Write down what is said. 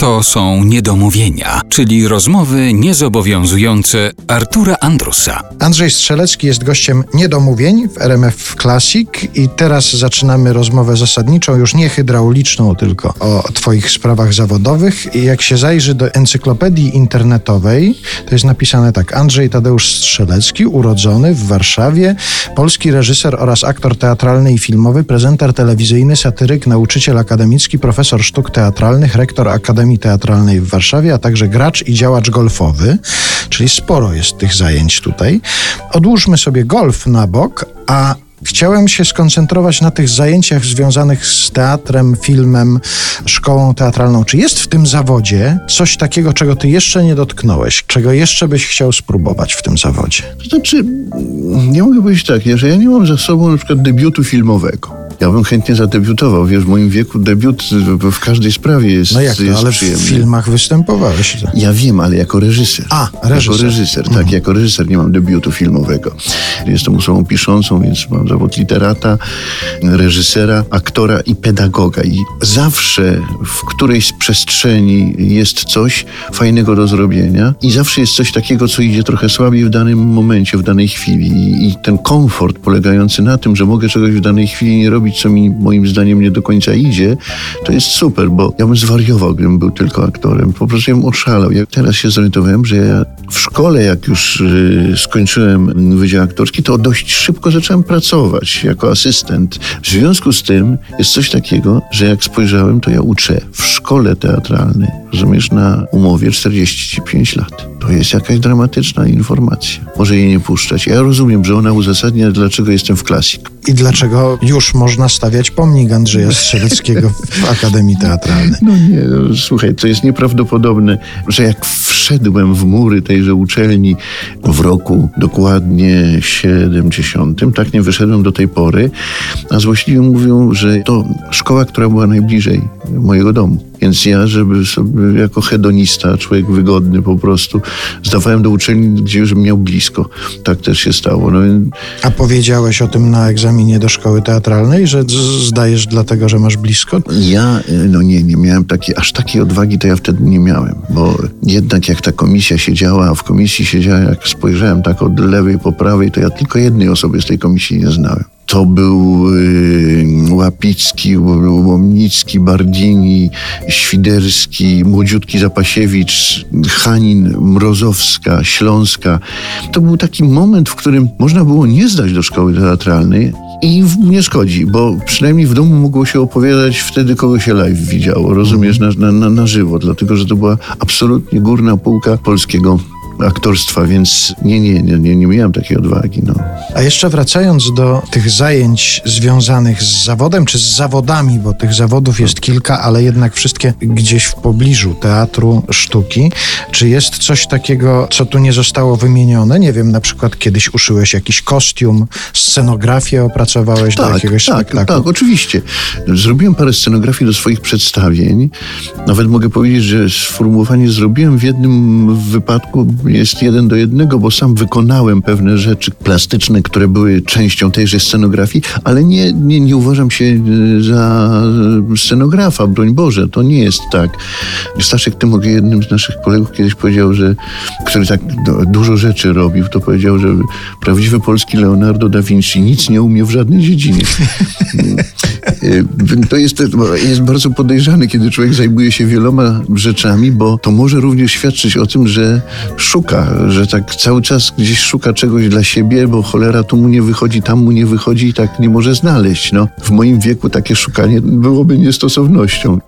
To są niedomówienia, czyli rozmowy niezobowiązujące Artura Andrusa. Andrzej Strzelecki jest gościem niedomówień w RMF Classic i teraz zaczynamy rozmowę zasadniczą, już nie hydrauliczną, tylko o Twoich sprawach zawodowych. I jak się zajrzy do encyklopedii internetowej, to jest napisane tak: Andrzej Tadeusz Strzelecki, urodzony w Warszawie, polski reżyser oraz aktor teatralny i filmowy, prezenter telewizyjny, satyryk, nauczyciel akademicki, profesor sztuk teatralnych, rektor Akademii Teatralnej w Warszawie, a także gracz i działacz golfowy, czyli sporo jest tych zajęć tutaj. Odłóżmy sobie golf na bok, a Chciałem się skoncentrować na tych zajęciach związanych z teatrem, filmem, szkołą teatralną. Czy jest w tym zawodzie coś takiego, czego ty jeszcze nie dotknąłeś, czego jeszcze byś chciał spróbować w tym zawodzie? To znaczy, nie mogę powiedzieć tak, że ja nie mam za sobą na przykład debiutu filmowego. Ja bym chętnie zadebiutował. Wiesz, w moim wieku debiut w każdej sprawie jest No jak to, ale w przyjemny. filmach występowałeś. Ja wiem, ale jako reżyser. A, reżyser. Jako reżyser, tak. Jako reżyser nie mam debiutu filmowego. Jestem osobą piszącą, więc mam zawód literata, reżysera, aktora i pedagoga. I zawsze w którejś z przestrzeni jest coś fajnego do zrobienia i zawsze jest coś takiego, co idzie trochę słabiej w danym momencie, w danej chwili. I ten komfort polegający na tym, że mogę czegoś w danej chwili nie robić, co mi moim zdaniem nie do końca idzie, to jest super, bo ja bym zwariował, gdybym był tylko aktorem. Po prostu ja bym oszalał. Ja teraz się zorientowałem, że ja w szkole, jak już y, skończyłem wydział aktorski, to dość szybko zacząłem pracować jako asystent. W związku z tym jest coś takiego, że jak spojrzałem, to ja uczę w szkole teatralnej, rozumiesz, na umowie 45 lat. To jest jakaś dramatyczna informacja. Może jej nie puszczać. Ja rozumiem, że ona uzasadnia, dlaczego jestem w klasik. I dlaczego już można stawiać pomnik Andrzeja Strzeleckiego w Akademii Teatralnej? No nie, no, słuchaj, to jest nieprawdopodobne, że jak wszedłem w mury tejże uczelni w roku dokładnie 70, tak nie wyszedłem do tej pory, a złośliwi mówią, że to szkoła, która była najbliżej mojego domu. Więc ja, żeby sobie jako hedonista, człowiek wygodny po prostu, zdawałem do uczelni, gdzie już miał blisko. Tak też się stało. No, więc A powiedziałeś o tym na egzaminie do szkoły teatralnej, że zdajesz dlatego, że masz blisko? Ja, y, no nie, nie miałem takiej, aż takiej odwagi to ja wtedy nie miałem, bo jednak jak ta komisja siedziała, a w komisji siedziała, jak spojrzałem tak od lewej po prawej, to ja tylko jednej osoby z tej komisji nie znałem. To był y, Łapicki, Łomnicki, Bardini, Świderski, młodziutki Zapasiewicz, Hanin, Mrozowska, Śląska. To był taki moment, w którym można było nie zdać do szkoły teatralnej, i nie szkodzi, bo przynajmniej w domu mogło się opowiadać wtedy, kogo się live widziało, rozumiesz, na, na, na, na żywo, dlatego że to była absolutnie górna półka polskiego aktorstwa, więc nie, nie, nie, nie, nie miałem takiej odwagi. No. A jeszcze wracając do tych zajęć związanych z zawodem, czy z zawodami, bo tych zawodów jest kilka, ale jednak wszystkie gdzieś w pobliżu teatru, sztuki. Czy jest coś takiego, co tu nie zostało wymienione? Nie wiem, na przykład kiedyś uszyłeś jakiś kostium, scenografię opracowałeś do jakiegoś tak, spektaklu. tak, oczywiście. Zrobiłem parę scenografii do swoich przedstawień. Nawet mogę powiedzieć, że sformułowanie zrobiłem w jednym wypadku jest jeden do jednego, bo sam wykonałem pewne rzeczy plastyczne, które były częścią tejże scenografii, ale nie, nie, nie uważam się e, za scenografa, broń Boże, to nie jest tak. Staszek Tymok, jednym z naszych kolegów kiedyś powiedział, że który tak du- dużo rzeczy robił, to powiedział, że prawdziwy polski Leonardo da Vinci nic nie umie w żadnej dziedzinie. Y, To jest, jest bardzo podejrzane, kiedy człowiek zajmuje się wieloma rzeczami, bo to może również świadczyć o tym, że szuka, że tak cały czas gdzieś szuka czegoś dla siebie, bo cholera tu mu nie wychodzi, tam mu nie wychodzi i tak nie może znaleźć. No, w moim wieku takie szukanie byłoby niestosownością.